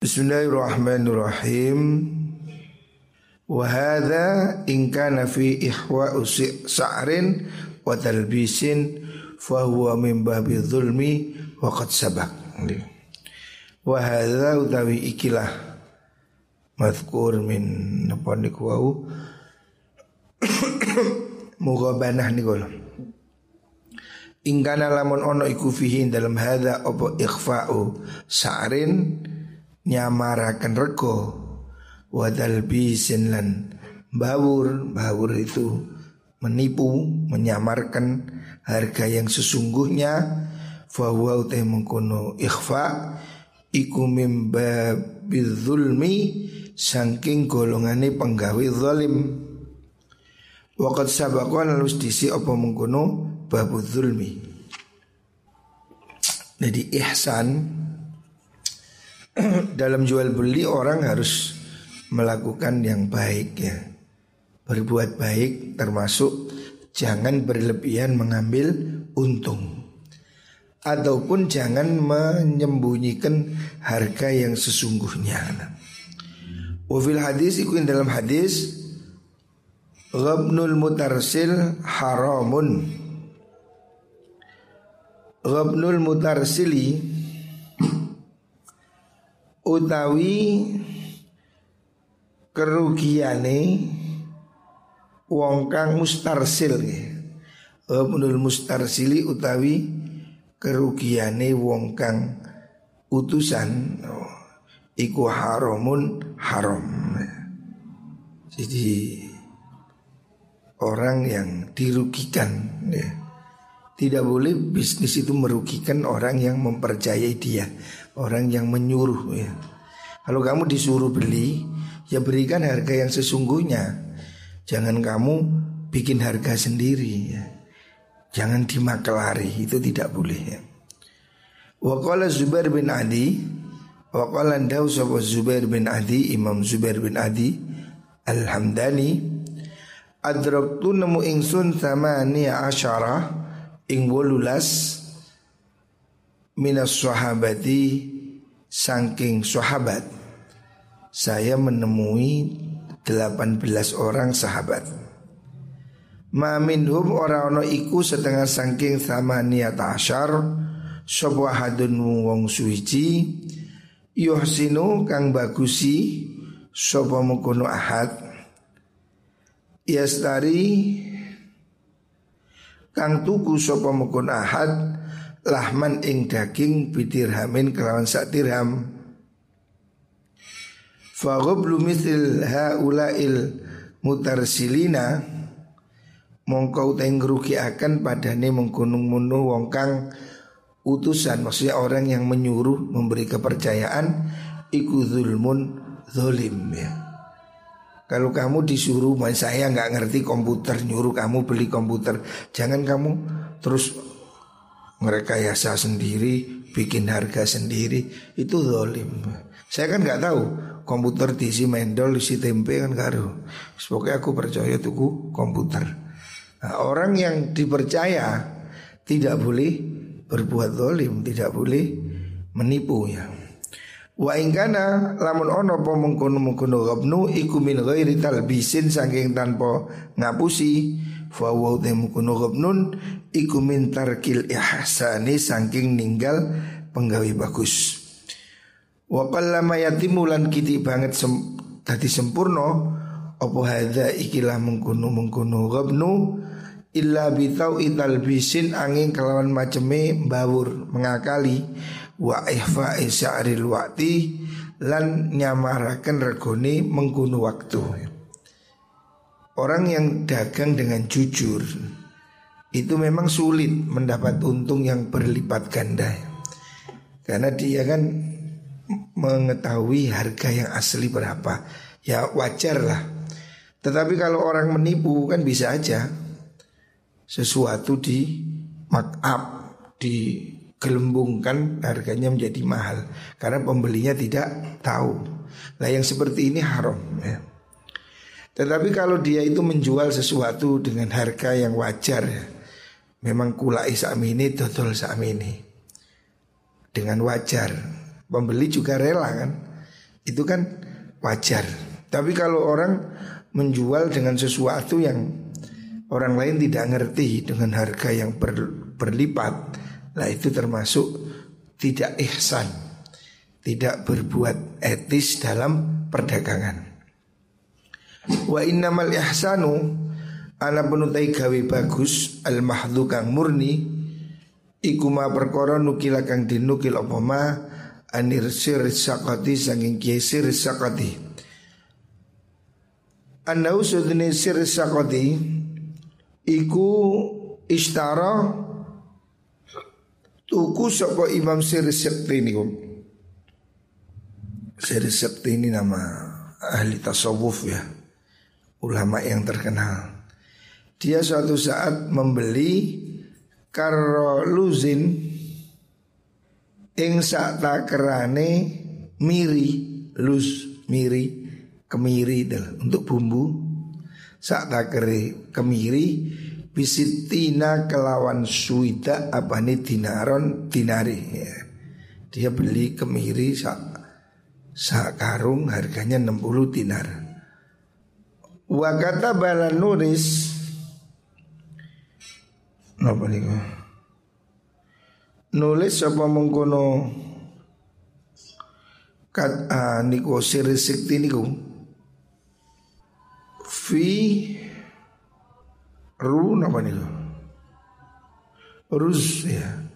Bismillahirrahmanirrahim. Wa hadza in kana fi ihwa sa'rin wa talbisin fa huwa min babi dzulmi wa qad sabaq. Wa hadza utawi ikilah mazkur min napa niku wau mughabanah niku. Ingkana lamun ono iku fihi dalam hadza apa ikhfa'u sa'rin nyamarakan rego wadal bisin lan bawur bawur itu menipu menyamarkan harga yang sesungguhnya. Fahuwa utai mengkono ikhfa iku mimba bidzulmi saking golongane penggawe zalim. Waqat sabaqan lalu disi apa mengkono babu zulmi. Jadi ihsan dalam jual beli orang harus melakukan yang baik ya. Berbuat baik termasuk jangan berlebihan mengambil untung. Ataupun jangan menyembunyikan harga yang sesungguhnya. Wafil hadis ikut dalam hadis Ghabnul mutarsil haramun Ghabnul mutarsili utawi kerugiane wong kang mustarsil nggih. Ibnul mustarsili utawi kerugiane wong kang utusan oh, iku haramun haram. Jadi orang yang dirugikan ya. Tidak boleh bisnis itu merugikan orang yang mempercayai dia Orang yang menyuruh ya. Kalau kamu disuruh beli Ya berikan harga yang sesungguhnya. Jangan kamu bikin harga sendiri ya. Jangan dimakelari Itu tidak boleh ya. Waqala Zubair bin Adi Waqala ndaw Zubair bin Adi Imam Zubair bin Adi Alhamdani Adraktu nemu ingsun sama niya asyarah ing wolulas minas sahabati saking sahabat saya menemui 18 orang sahabat. Ma minhum ora ono iku setengah saking sama niat asyar Sopo hadun wong suici Yuhsinu kang bagusi Sopo mukono ahad. Yastari kang tuku sapa mukun ahad lahman ing daging bidirhamin kelawan sak dirham. Fagoblu misil haulail mutarsilina Mongkau teng akan padane menggunung munu wong kang utusan. Maksudnya orang yang menyuruh memberi kepercayaan Iku zulmun zolim ya. Kalau kamu disuruh, saya nggak ngerti komputer, nyuruh kamu beli komputer, jangan kamu terus merekayasa sendiri, bikin harga sendiri, itu zolim. Saya kan nggak tahu komputer diisi mendol, diisi tempe kan tahu. Pokoknya aku percaya tuku komputer. Nah, orang yang dipercaya tidak boleh berbuat zolim, tidak boleh menipu ya. Wa ingkana lamun ono po mengkono mengkono gabnu iku min ghairi talbisin saking tanpa ngapusi fa wa te mengkono gabnun iku min tarkil ihsani saking ninggal penggawe bagus. Wa qallama yatimu lan kiti banget sem, tadi sempurna apa hadza ikilah mengkono mengkono gabnu illa bitau italbisin angin kelawan maceme bawur mengakali wa ihfa isya'ril waqti lan nyamarakan regoni mengkuno waktu. Orang yang dagang dengan jujur itu memang sulit mendapat untung yang berlipat ganda. Karena dia kan mengetahui harga yang asli berapa. Ya wajar lah. Tetapi kalau orang menipu kan bisa aja sesuatu di markup di gelembungkan harganya menjadi mahal karena pembelinya tidak tahu. Nah yang seperti ini haram ya. Tetapi kalau dia itu menjual sesuatu dengan harga yang wajar Memang kulai ini dodol ini Dengan wajar Pembeli juga rela kan Itu kan wajar. Tapi kalau orang menjual dengan sesuatu yang orang lain tidak ngerti dengan harga yang ber, berlipat, nah itu termasuk tidak ihsan, tidak berbuat etis dalam perdagangan. Wa innamal ihsanu ana penutai gawe bagus al mahdhu kang murni iku ma perkara nukil kang dinukil apa ma anir sir sakati sanging kiesir sakati Anau sudni sir sakati iku istara tuku sapa Imam Sir Sakti niku. Sir Sakti ini nama ahli tasawuf ya ulama yang terkenal. Dia suatu saat membeli karoluzin ing takerane miri lus miri kemiri untuk bumbu sak takere kemiri bisitina kelawan suida apa nih dinaron dinari ya. dia beli kemiri sak sak karung harganya 60 dinar Wa kata bala nulis Napa niku? Nulis apa mengkono kat ah, niku siri sikti niku fi ru napa niku? Rus ya.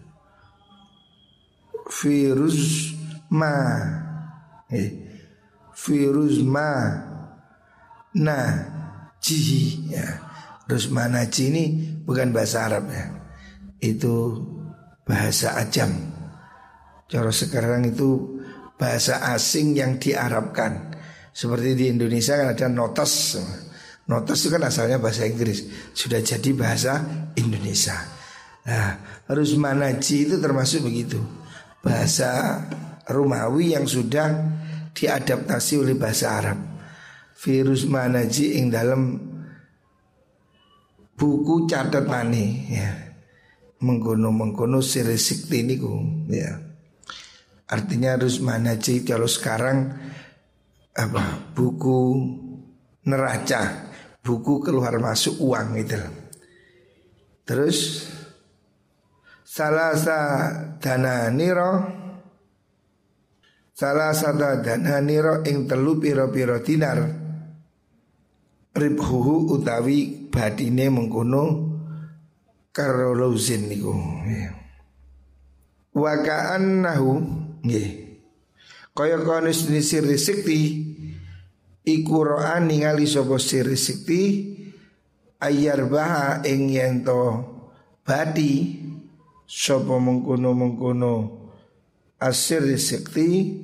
Virus ma. Eh. Virus ma Nah Jihi ya. Terus manaji ini bukan bahasa Arab ya. Itu bahasa ajam. Cara sekarang itu bahasa asing yang diarabkan. Seperti di Indonesia kan ada notas Notas itu kan asalnya bahasa Inggris. Sudah jadi bahasa Indonesia. Nah harus manaji itu termasuk begitu. Bahasa Romawi yang sudah diadaptasi oleh bahasa Arab virus manaji ing dalam buku catat mani ya. Mengkono mengkono siri sikti niku ya. Artinya harus manaji kalau sekarang apa buku neraca buku keluar masuk uang itu terus salah sa dana niro salah satu dana niro ing telu piro piro dinar ribhuhu utawi badine mengkono karolozin niku ya. wa ka'annahu nggih kaya kono siri sikti iku ro'a ningali sapa siri sikti ayar baha ing yen badi sapa mengkono mengkono asir sikti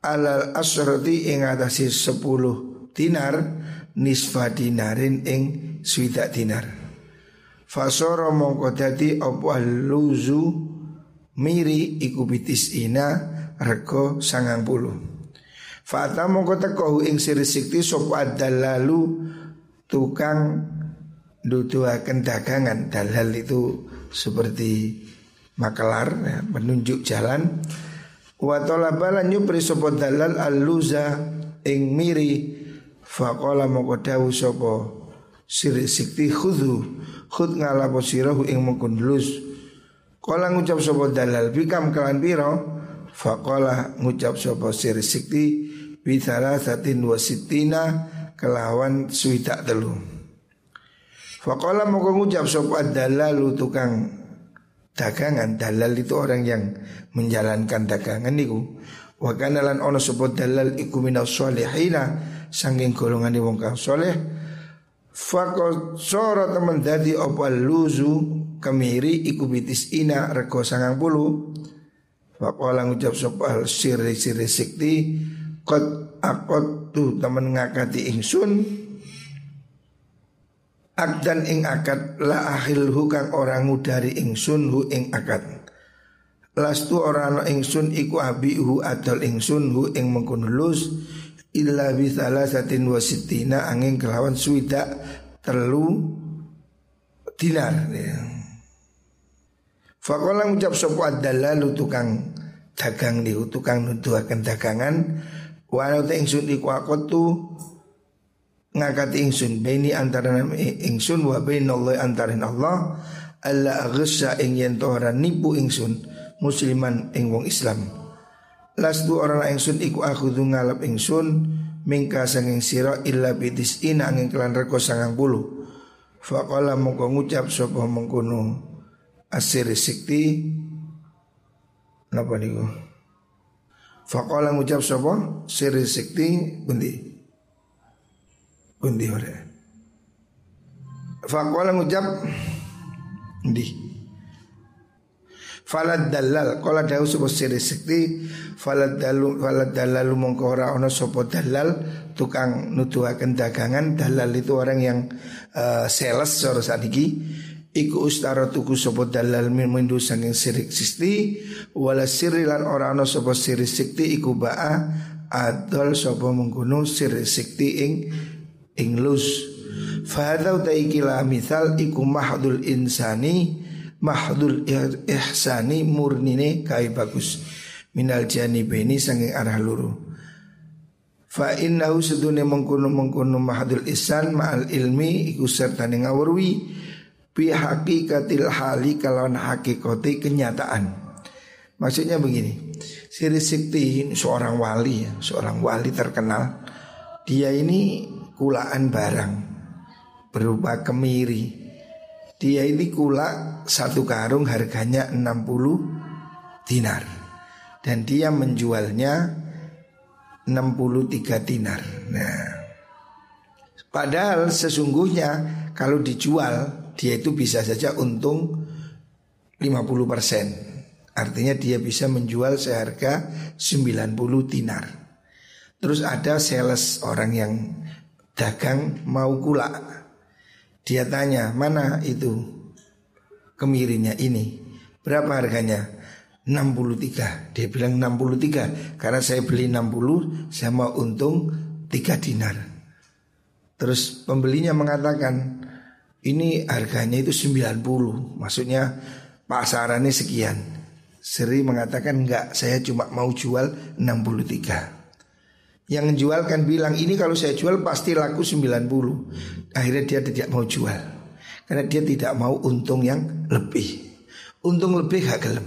alal asrati ing atase sepuluh dinar nisfa dinarin ing swidak dinar. Fasoro mongko dadi apa luzu miri iku bitis ina rego sangang puluh Fata mongko teko ing siri sikti sopo lalu tukang duduaken dagangan. Dalal itu seperti makelar ya, menunjuk jalan. Wa talabalan nyupri sopo dalal al-luza ing miri Faqala moko dawu sapa? Sirik sikti khudhu. Khud ngalapo sirahu ing mungkun lus Kala ngucap sapa dalal bikam kelan piro Faqala ngucap sapa sirik sikti Bithala satin wasitina kelawan suitak telu. Faqala moko ngucap sapa dalalu tukang dagangan. Dalal itu orang yang menjalankan dagangan niku. Wa kana lan ono sapa dalal iku minas solihina sanging golongan wong kang soleh. Fakot soro teman dadi apa luzu kemiri iku bitis ina rego sangang puluh. Fakola ngucap sopal siri siri sikti Kot akot tu teman ngakati ingsun. Akdan ing akad la akhil hukang orang ngudari ingsun hu ing akad. Lastu orang ingsun iku abi hu adol ingsun hu ing mengkunulus illa bi salasatin wasitina angin kelawan suida terlu dinar ya. Fakola ngucap sopo adalah tukang dagang di tukang nuduhaken dagangan. Walau ta ingsun iku tu ngakati ingsun beni antara ingsun wa bainallah antarin Allah. Alla aghsa ing yen nipu ingsun musliman ing wong Islam lastu orang ingsun iku akhudhu ngalap ingsun mingka sanging sira illa bidis ina angin kelan reko sangang bulu faqala mongko ngucap sapa mengkono asir sikti Napa niku? Faqala ngucap sapa? Siri sikti bundi. Bundi ora. Faqala ngucap ndi. Falad dalal. Kala dawu sapa siri sikti Falad dalu Falad dalal mongko ora ana sapa dalal. Tukang nuduhaken dagangan. Dalal itu orang yang uh, Sales sore sadiki Iku ustara tuku sopo dalal min mindu sanging sirik sisti Wala siri lan ora ana sopo sirik sikti iku ba'a Adol sopo mengkuno sirik sikti ing ing lus. Fahadau taikila misal iku mahdul insani Mahdul ihsani murnine kai bagus. Minal jani beni sanging arah luru. Fa innahu sedune mengkuno mengkuno mahdul ihsan ma'al ilmi iku serta ngawurwi Bi hakikatil hali kalau hakikati kenyataan. Maksudnya begini Siri Sikti seorang wali ya, Seorang wali terkenal Dia ini kulaan barang Berupa kemiri Dia ini kula satu karung harganya 60 dinar. Dan dia menjualnya 63 dinar. Nah Padahal sesungguhnya kalau dijual dia itu bisa saja untung 50% Artinya dia bisa menjual seharga 90 dinar. Terus ada sales orang yang dagang mau kula Dia tanya mana itu kemirinya ini? Berapa harganya? 63 Dia bilang 63 Karena saya beli 60 Saya mau untung 3 dinar. Terus pembelinya mengatakan ini harganya itu 90 Maksudnya pasarannya sekian. Seri mengatakan enggak Saya cuma mau jual 63 Yang jual kan bilang Ini kalau saya jual pasti laku 90 Akhirnya dia tidak mau jual Karena dia tidak mau untung yang lebih Untung lebih gak gelem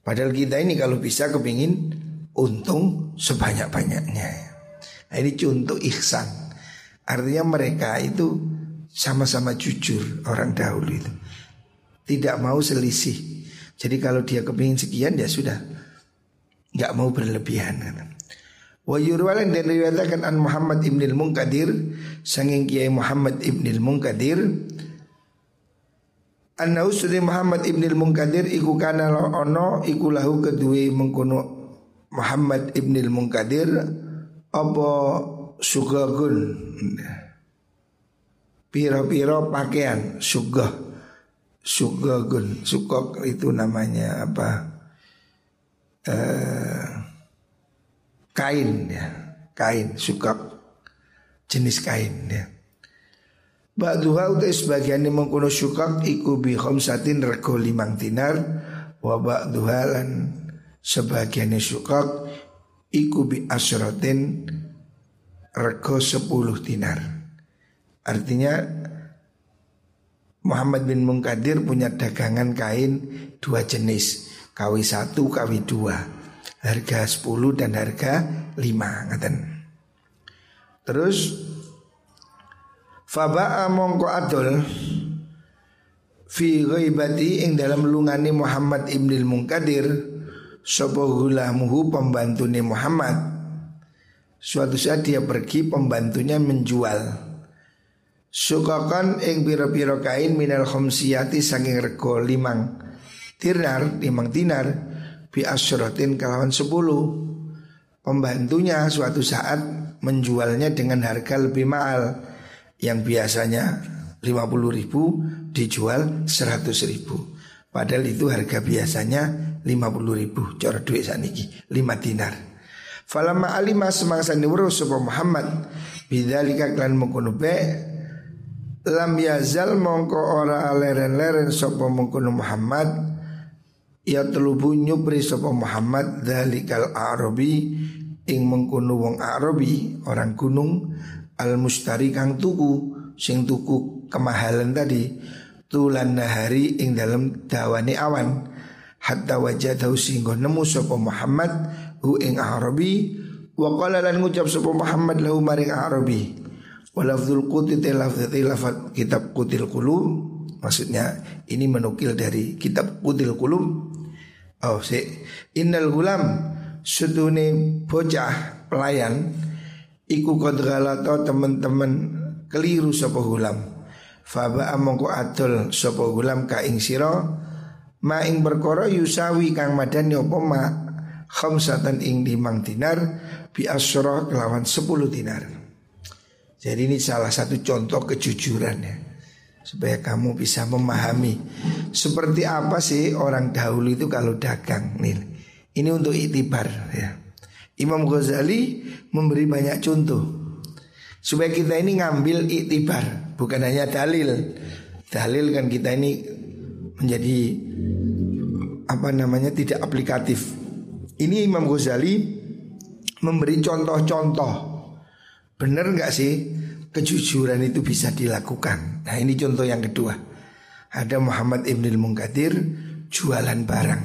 Padahal kita ini kalau bisa kepingin Untung sebanyak-banyaknya Nah ini contoh ihsan Artinya mereka itu sama-sama jujur orang dahulu itu. Tidak mau selisih. Jadi kalau dia kepingin sekian ya sudah. Nggak mau berlebihan. Wa yurwalan dan riwayatkan an Muhammad ibn al-Munkadir sanging Kiai Muhammad ibn al-Munkadir Anna usri Muhammad ibn al-Munkadir iku kana ono iku lahu kedue mengkono Muhammad ibn al-Munkadir apa sugagun piro-piro pakaian sugah. Sugagun sukok itu namanya apa? Eh, kain ya. Kain sukok jenis kain ya. Ba'duha utai sebagian yang mengkuno sukak iku bi khamsatin rego limang dinar. Wa ba'duha lan sebagian sukak iku bi asratin rego sepuluh dinar. Artinya Muhammad bin Munkadir punya dagangan kain dua jenis. Kawi satu, kawi dua Harga sepuluh dan harga lima ngaten. Terus Faba'a mongko adol Fi ghaibati ing dalam lungani Muhammad ibnil Munkadir Sopo gulamuhu pembantuni Muhammad. Suatu saat dia pergi pembantunya menjual. Sukakan ing piro-piro kain minal khomsiyati saking rego limang dinar, limang dinar bi asrotin kalawan sepuluh. Pembantunya suatu saat menjualnya dengan harga lebih mahal yang biasanya 50 ribu dijual 100 ribu. Padahal itu harga biasanya 50 ribu Cara duit saniki 5 dinar Falamma alima semangsa niwuru Muhammad Bidhalika klan mengkunupe lam yazal mongko ora leren-leren sapa mengkono Muhammad Ya telubu nyupri sapa Muhammad Dalikal Arabi. Ing mengkunu wong Arabi Orang gunung Al mustari kang tuku. Sing tuku kemahalan tadi Tulan nahari ing dalam dawane awan. Hatta wajah tau singgo nemu sapa Muhammad Hu ing Arabi. Wa qala lan ngucap sapa Muhammad lahu maring Arabi. Quti lafzati lafat kitab kutil kulum Maksudnya ini menukil dari kitab kutil kulum Oh si. Innal gulam Suduni bocah pelayan Iku kodgalato teman-teman keliru sapa gulam. Faba amongko adol sapa gulam ka ing sira Ma ing perkara yusawi kang madani apa ma Khamsatan ing limang dinar Bi asroh kelawan sepuluh dinar. Jadi ini salah satu contoh kejujuran ya supaya kamu bisa memahami seperti apa sih orang dahulu itu kalau dagang nih. Ini untuk itibar ya. Imam Ghazali memberi banyak contoh supaya kita ini ngambil itibar bukan hanya dalil. Dalil kan kita ini menjadi apa namanya tidak aplikatif. Ini Imam Ghazali memberi contoh-contoh. Benar nggak sih kejujuran itu bisa dilakukan. Nah ini contoh yang kedua. Ada Muhammad Ibn Munkadir jualan barang.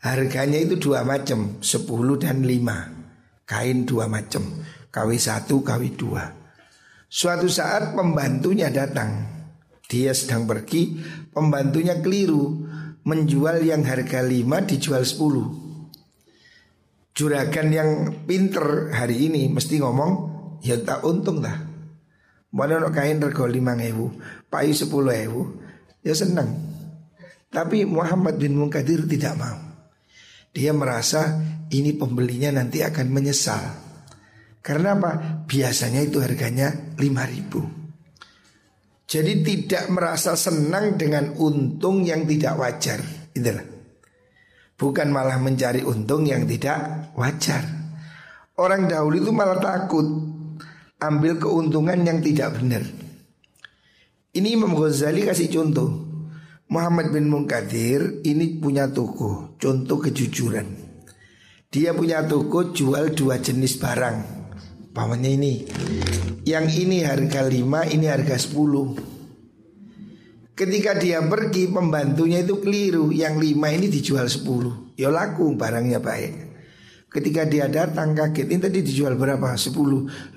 Harganya itu dua macam, 10 dan 5. Kain dua macam, KW 1, KW 2. Suatu saat pembantunya datang. Dia sedang pergi, pembantunya keliru menjual yang harga 5 dijual 10. Juragan yang pinter hari ini mesti ngomong ya tak untung lah. Mana nak kain rego lima ewu, payu sepuluh ewu, ya senang. Tapi Muhammad bin Munkadir tidak mau. Dia merasa ini pembelinya nanti akan menyesal. Karena apa? Biasanya itu harganya lima ribu. Jadi tidak merasa senang dengan untung yang tidak wajar. Itulah. Bukan malah mencari untung yang tidak wajar. Orang dahulu itu malah takut ambil keuntungan yang tidak benar. Ini Imam Ghazali kasih contoh. Muhammad bin Munkadir ini punya toko, contoh kejujuran. Dia punya toko jual dua jenis barang. Pamannya ini. Yang ini harga lima, ini harga sepuluh. Ketika dia pergi pembantunya itu keliru Yang lima ini dijual sepuluh Ya laku barangnya baik Ketika dia datang kaget. Ini tadi dijual berapa? 10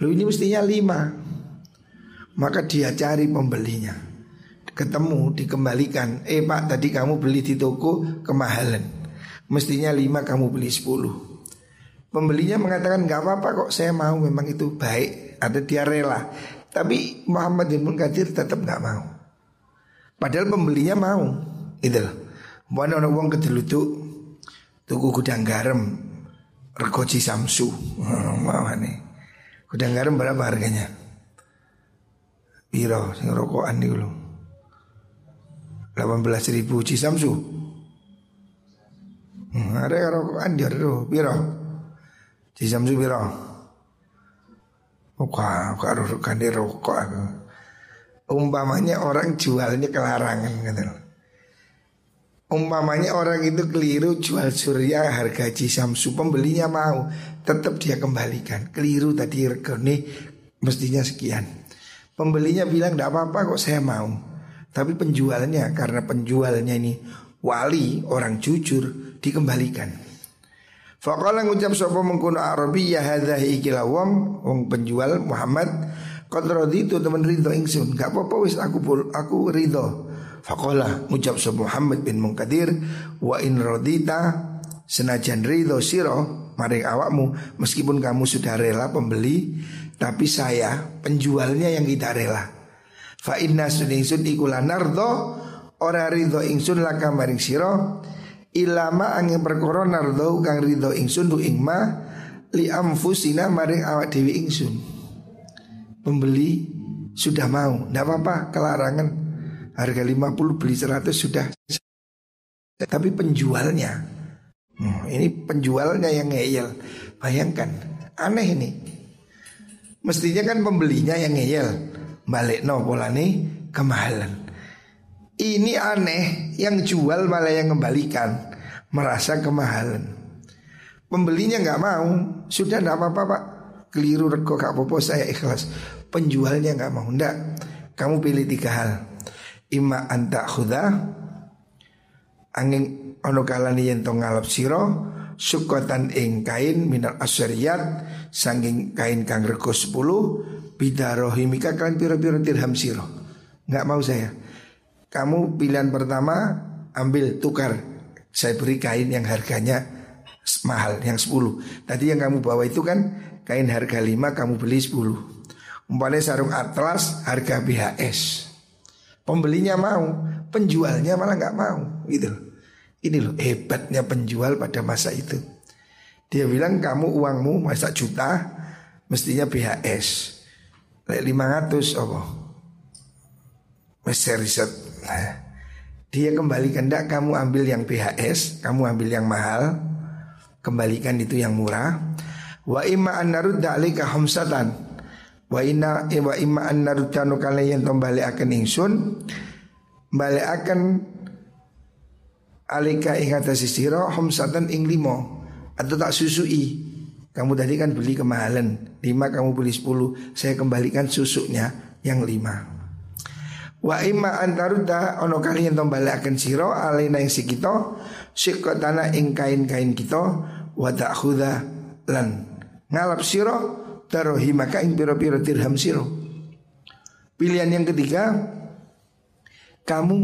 Loh ini mestinya 5 Maka dia cari pembelinya. Ketemu dikembalikan. Eh pak tadi kamu beli di toko kemahalan. Mestinya 5 kamu beli 10 Pembelinya mengatakan nggak apa-apa kok saya mau memang itu baik. Ada dia rela. Tapi Muhammad bin Munkadir tetap nggak mau. Padahal pembelinya mau. Itu loh. Mana orang kedeluduk Tuku gudang garam Regoji Samsu. Mau nih Gudang garam berapa harganya? Biro sing rokokan lo 18 ribu Cisamsu hmm, Ada rokokan dia tuh Biro Cisamsu biro Oh kok rokok aku. Umpamanya orang jualnya kelarangan gitu Umpamanya orang itu keliru jual surya harga jisamsu Pembelinya mau. Tetap dia kembalikan. Keliru tadi regone mestinya sekian. Pembelinya bilang tidak apa-apa kok saya mau. Tapi penjualnya karena penjualnya ini wali orang jujur dikembalikan. Faqala ngucap sapa mengkono Arabi ya hadzahi ikilawam wong penjual Muhammad qad raditu teman ridho ingsun. Gak apa-apa wis aku aku ridho Fakola ucap sapa Muhammad bin Munkadir wa in rodita senajan ridho siro maring awakmu meskipun kamu sudah rela pembeli tapi saya penjualnya yang tidak rela. Fa inna suningsun ikula nardo ora ridho ingsun laka maring siro ilama angin perkara nardo kang ridho ingsun du ingma li amfusina maring awak dewi ingsun. Pembeli sudah mau, tidak apa-apa, kelarangan Harga 50 beli 100 sudah. Tapi penjualnya hmm, Ini penjualnya yang ngeyel. Bayangkan Aneh ini. Mestinya kan pembelinya yang ngeyel. Balik no pola nih kemahalan. Ini aneh Yang jual malah yang kembalikan Merasa kemahalan. Pembelinya nggak mau. Sudah nggak apa-apa pak. Keliru rego gak apa-apa saya ikhlas. Penjualnya nggak mau. Nggak Kamu pilih tiga hal Ima anta khuda Angin ono kalani yen ngalap siro Sukotan ing kain minal asyariyat Sanging kain kang rego sepuluh Bidarohimika kalian piro-piro dirham siro Nggak mau saya. Kamu pilihan pertama Ambil tukar. Saya beri kain yang harganya mahal yang sepuluh. Tadi yang kamu bawa itu kan Kain harga lima kamu beli sepuluh. Umpamanya sarung atlas harga BHS Pembelinya mau Penjualnya malah nggak mau gitu. Ini loh hebatnya penjual pada masa itu. Dia bilang kamu uangmu masa juta Mestinya BHS Lek 500 apa? Mesti riset. Dia kembalikan Tidak kamu ambil yang BHS Kamu ambil yang mahal Kembalikan itu yang murah. Wa imma an narudda homsatan Wa inna wa imma an narudda nukale yang tombali akan ingsun akan Alika ingat sisiro homsatan ing limo Atau tak susui. Kamu tadi kan beli kemahalan Lima kamu beli sepuluh. Saya kembalikan susuknya yang lima. Wa imma antaruda ono kalian tombali akan siro alina yang sikito sikotana ing kain-kain kita wa ta'khudha lan. Ngalap siro tarohimaka ing piro-piro dirham siro. Pilihan yang ketiga kamu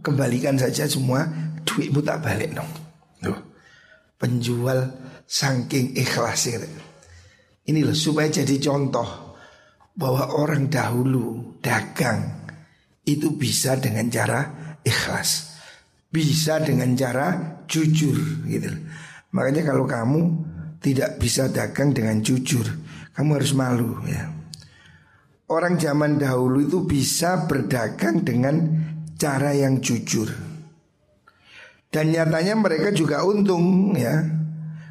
kembalikan saja semua duitmu tak balik dong. Tuh. Penjual saking ikhlas Ini loh supaya jadi contoh bahwa orang dahulu dagang itu bisa dengan cara ikhlas. Bisa dengan cara jujur gitu. Makanya kalau kamu tidak bisa dagang dengan jujur, kamu harus malu ya. Orang zaman dahulu itu bisa berdagang dengan cara yang jujur. Dan nyatanya mereka juga untung ya.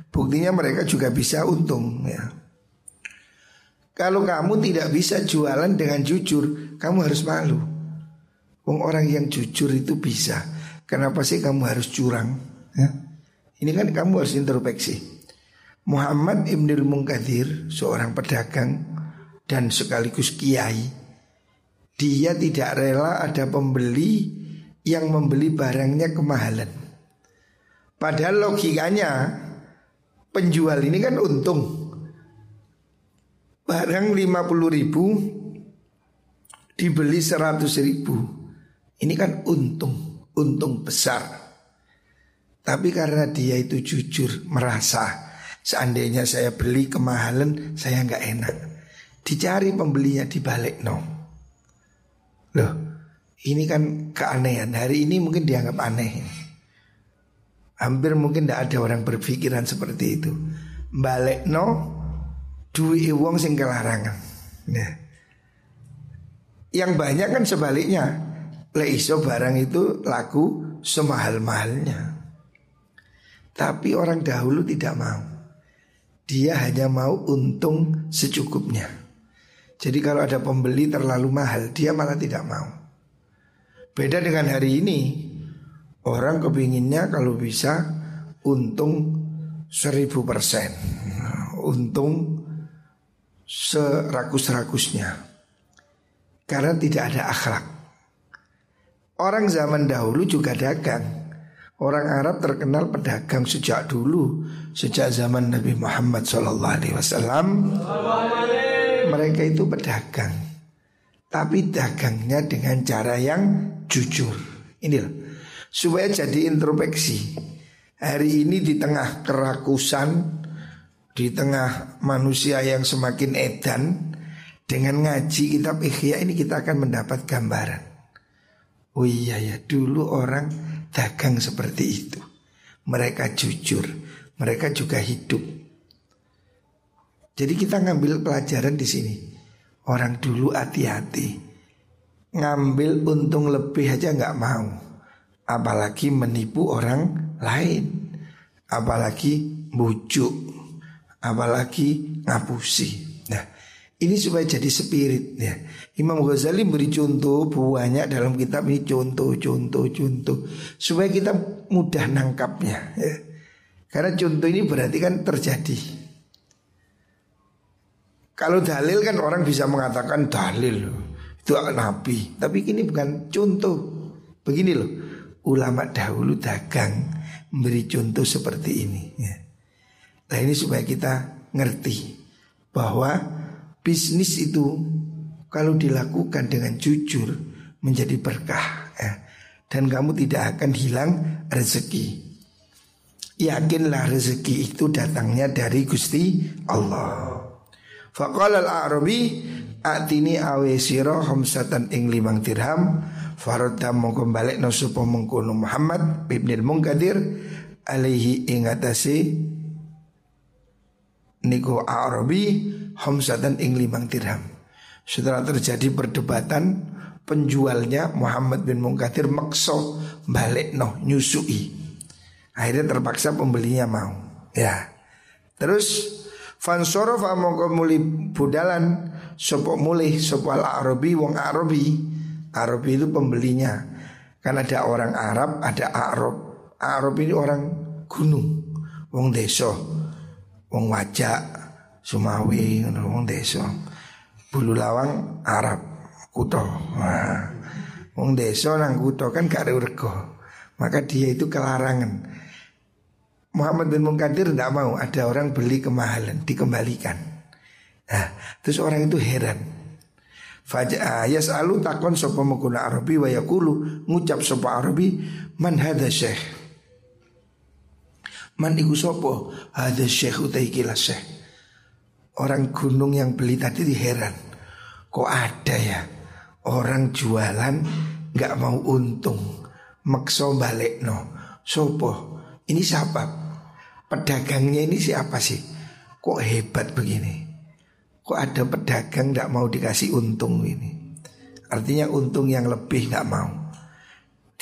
Buktinya mereka juga bisa untung ya. Kalau kamu tidak bisa jualan dengan jujur, kamu harus malu. Wong orang yang jujur itu bisa. Kenapa sih kamu harus curang? Ya? Ini kan kamu harus introspeksi. Muhammad Ibnul Munkadir, seorang pedagang dan sekaligus kiai, dia tidak rela ada pembeli yang membeli barangnya kemahalan. Padahal logikanya penjual ini kan untung. Barang 50 ribu dibeli 100 ribu ini kan untung, untung besar. Tapi karena dia itu jujur merasa seandainya saya beli kemahalan saya nggak enak. Dicari pembelinya di balik no. Loh, ini kan keanehan. Hari ini mungkin dianggap aneh. Hampir mungkin tidak ada orang berpikiran seperti itu. Balik no, duit uang sing kelarangan. Nah, yang banyak kan sebaliknya Le iso barang itu laku semahal-mahalnya Tapi orang dahulu tidak mau Dia hanya mau untung secukupnya. Jadi kalau ada pembeli terlalu mahal Dia malah tidak mau. Beda dengan hari ini. Orang kepinginnya kalau bisa Untung seribu persen. Untung serakus-rakusnya. Karena tidak ada akhlak. Orang zaman dahulu juga dagang. Orang Arab terkenal pedagang sejak dulu, sejak zaman Nabi Muhammad SAW. Mereka itu pedagang, tapi dagangnya dengan cara yang jujur. Inilah supaya jadi introspeksi. Hari ini di tengah kerakusan, di tengah manusia yang semakin edan, dengan ngaji kitab Ikhya ini kita akan mendapat gambaran. Oh iya ya dulu orang dagang seperti itu. Mereka jujur Mereka juga hidup. Jadi kita ngambil pelajaran di sini. Orang dulu hati-hati. Ngambil untung lebih aja nggak mau. Apalagi menipu orang lain. Apalagi bujuk. Apalagi ngapusi Ini supaya jadi spirit ya. Imam Ghazali beri contoh banyak dalam kitab ini contoh, contoh, contoh supaya kita mudah nangkapnya. Ya. Karena contoh ini berarti kan terjadi. Kalau dalil kan orang bisa mengatakan dalil itu nabi, tapi ini bukan contoh. Begini loh, ulama dahulu dagang memberi contoh seperti ini. Ya. Nah ini supaya kita ngerti bahwa bisnis itu kalau dilakukan dengan jujur menjadi berkah ya. dan kamu tidak akan hilang rezeki. Yakinlah rezeki itu datangnya dari Gusti Allah. Faqala al-Arabi atini awe sira khamsatan ing limang dirham faradda mongko sapa mengkono Muhammad ibnil Munkadir alaihi ing atase niku Arabi khamsatan ing limang dirham. Setelah terjadi perdebatan penjualnya Muhammad bin Munkadir makso balik no nyusui. Akhirnya terpaksa pembelinya mau. Ya. Terus fansoro mongko muli budalan sopo mulih sopo al Arabi wong Arabi. Arabi itu pembelinya. Kan ada orang Arab, ada Arab. Arab ini orang gunung, wong desa, wong wajak, Sumawi, wong desa. Bulu Lawang Arab kuto. Nah, wong desa nang kuto kan gak rego. Maka dia itu kelarangan. Muhammad bin Munkadir tidak mau ada orang beli kemahalan dikembalikan. Nah, terus orang itu heran. Fajah yas'alu takon sapa mengkuna Arabi wa yaqulu ngucap sapa Arabi man hadha syekh. Man iku sapa? Hadha syekh utai syekh. Orang gunung yang beli tadi heran. Kok ada ya? Orang jualan nggak mau untung. Makso balik no Sopo Ini siapa? Pedagangnya ini siapa sih? Kok hebat begini? Kok ada pedagang nggak mau dikasih untung ini? Artinya untung yang lebih nggak mau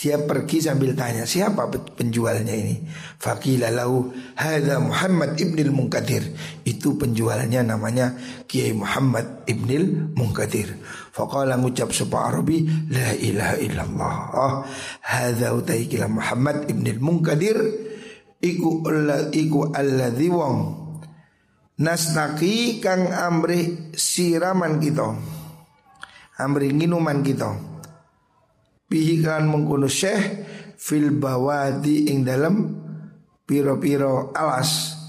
dia pergi sambil tanya siapa penjualnya ini. Fakila lahu hadza Muhammad ibnil Munkadir. Itu penjualnya namanya Kiai Muhammad ibnil Munkadir. Faqala ngucap sapa Arabi la ilaha illallah. Oh, hadza utaikila Muhammad ibnil Munkadir iku iku alladzi wong nasnaki kang amri siraman kita. Amri minuman kita bihi kan mengkono syekh fil bawadi ing dalam piro-piro alas.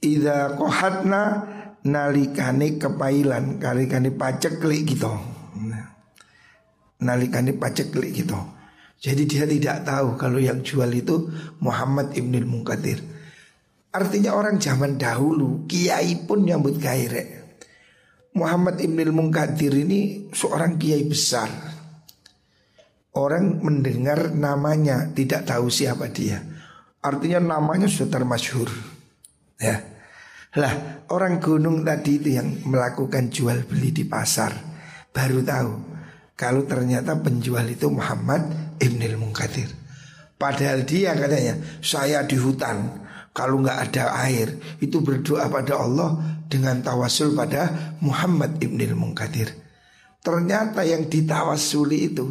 Ida kohatna nalikane kepailan nalikane paceklik gitu nalikane paceklik gitu jadi dia tidak tahu kalau yang jual itu Muhammad Ibnul Munkadir Artinya orang zaman dahulu Kiai pun nyambut gairek. Muhammad Ibnul Munkadir ini seorang kiai besar Orang mendengar namanya tidak tahu siapa dia. Artinya namanya sudah termasyhur. Ya. Lah, orang gunung tadi itu yang melakukan jual beli di pasar baru tahu kalau ternyata penjual itu Muhammad Ibnul Munkadir. Padahal dia katanya, saya di hutan, kalau nggak ada air itu berdoa pada Allah dengan tawasul pada Muhammad Ibnul Munkadir. Ternyata yang ditawasuli itu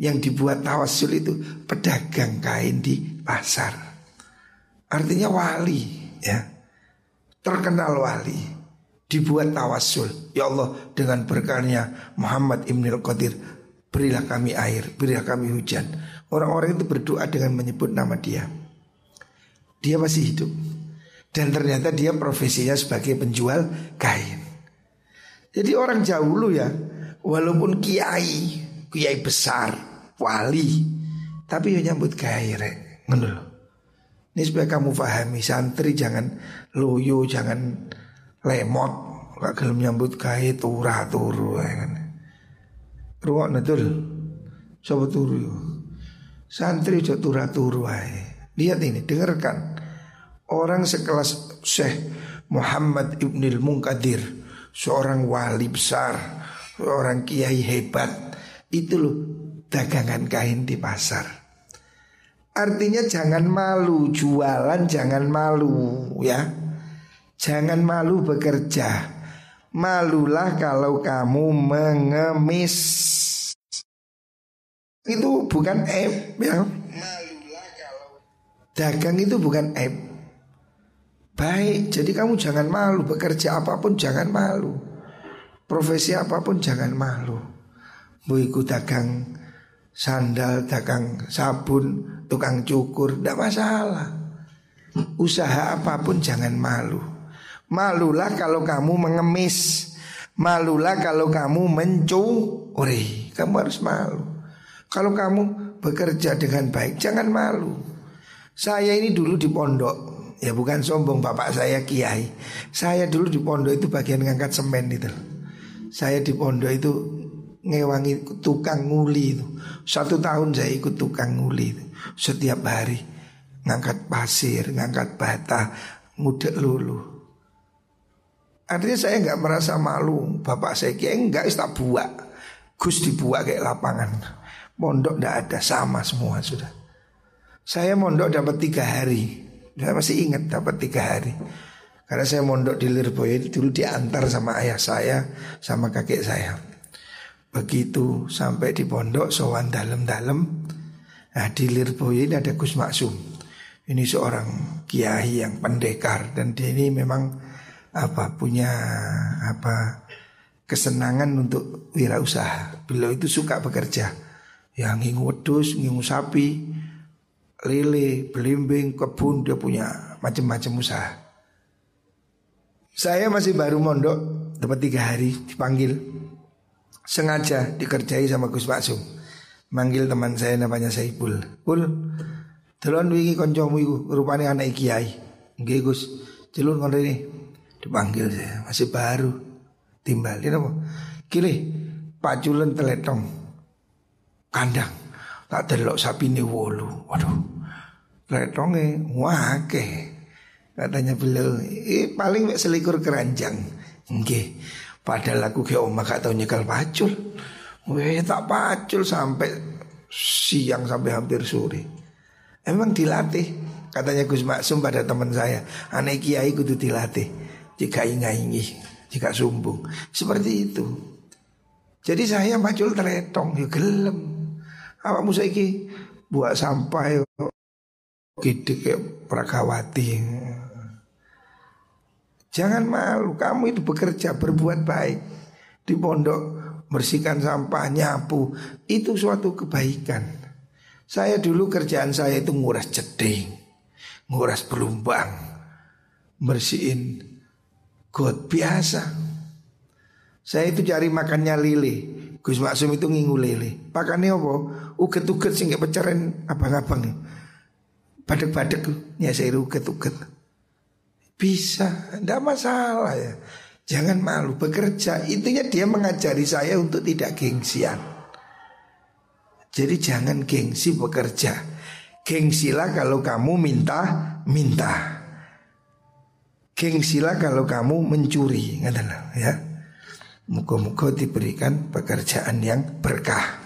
yang dibuat tawasul itu pedagang kain di pasar. Artinya wali ya. Terkenal wali. Dibuat tawasul. Ya Allah dengan berkahnya Muhammad Ibn Qadir berilah kami air, berilah kami hujan. Orang-orang itu berdoa dengan menyebut nama dia. Dia masih hidup. Dan ternyata dia profesinya sebagai penjual kain. Jadi orang jauh ya, walaupun kiai, kiai besar, wali. Tapi ya nyambut gairek ngono ini supaya kamu pahami santri jangan loyo jangan lemot. Gak gelem nyambut gawe turah turu ya kan. Ruwak betul coba turu santri coba turah turu ae. Lihat ini dengarkan. Orang sekelas Syekh Muhammad Ibnul Munkadir seorang wali besar seorang kiai hebat. Itu loh dagangan kain di pasar. Artinya jangan malu jualan, jangan malu ya. Jangan malu bekerja. Malulah kalau kamu mengemis Itu bukan aib ya Dagang itu bukan aib Baik, jadi kamu jangan malu Bekerja apa pun jangan malu Profesi apa pun jangan malu Mau ikut dagang sandal, dagang sabun, tukang cukur Tidak masalah. Usaha apa pun jangan malu. Malulah kalau kamu mengemis. Malulah kalau kamu mencuri. Kamu harus malu. Kalau kamu bekerja dengan baik Jangan malu. Saya ini dulu di pondok. Ya bukan sombong bapak saya kiai. Saya dulu di pondok itu bagian ngangkat semen itu. Saya di pondok itu ngewangi tukang nguli itu. Satu tahun saya ikut tukang nguli itu. Setiap hari Ngangkat pasir, ngangkat bata Ngudek lulu. Artinya saya nggak merasa malu. Bapak saya kayak enggak tak buat Gus dibuat kayak lapangan. Mondok ndak ada sama semua sudah. Saya mondok dapat tiga hari. Saya masih ingat dapat tiga hari. Karena saya mondok di Lirboyo Dulu diantar sama ayah saya Sama kakek saya Begitu sampai di pondok Sowan dalam-dalam Nah di Lirboyo ini ada Gus Maksum Ini seorang kiai yang pendekar Dan dia ini memang apa punya apa kesenangan untuk wirausaha. Beliau itu suka bekerja. Yang ngingu wedus, ngingu sapi, lele, belimbing, kebun dia punya macam-macam usaha. Saya masih baru mondok dapat tiga hari dipanggil sengaja dikerjai sama Gus Maksum. Manggil teman saya namanya Saipul. Pul, delon wingi kancamu iku? Rupane anak kiai. Nggih Gus, celun ngono ini. Dipanggil saya. Masih baru. Timbalin apa kiri paculen teletong. Kandang. Tak delok sapi ini wolu. Waduh. Teletongnya wake katanya beliau eh, paling selikur keranjang. Nggih padahal aku ke oma gak tau nyekel pacul Weh tak pacul sampai siang sampai hampir sore Emang dilatih Katanya Gus Maksum pada teman saya Aneh kiai kudu dilatih jika ingai jika sumbung. Seperti itu. Jadi saya macul teretong ya gelem. Apa musa iki buat sampah ya gede kayak prakawati. Jangan malu, kamu itu bekerja berbuat baik di pondok bersihkan sampah, nyapu, itu suatu kebaikan. Saya dulu kerjaan saya itu nguras jeding, nguras belumbang, bersihin God biasa. Saya itu cari makannya lele. Gus Maksum itu ngingu lele. Pakannya apa? Uget-uget sih nggak pecaren abang-abang. Badek-badek ya saya uget-uget. Bisa, tidak masalah ya. Jangan malu bekerja. Itunya dia mengajari saya untuk tidak gengsian. Jadi jangan gengsi bekerja. Gengsilah kalau kamu minta, minta gengsilah kalau kamu mencuri ya. Muka-muka diberikan pekerjaan yang berkah.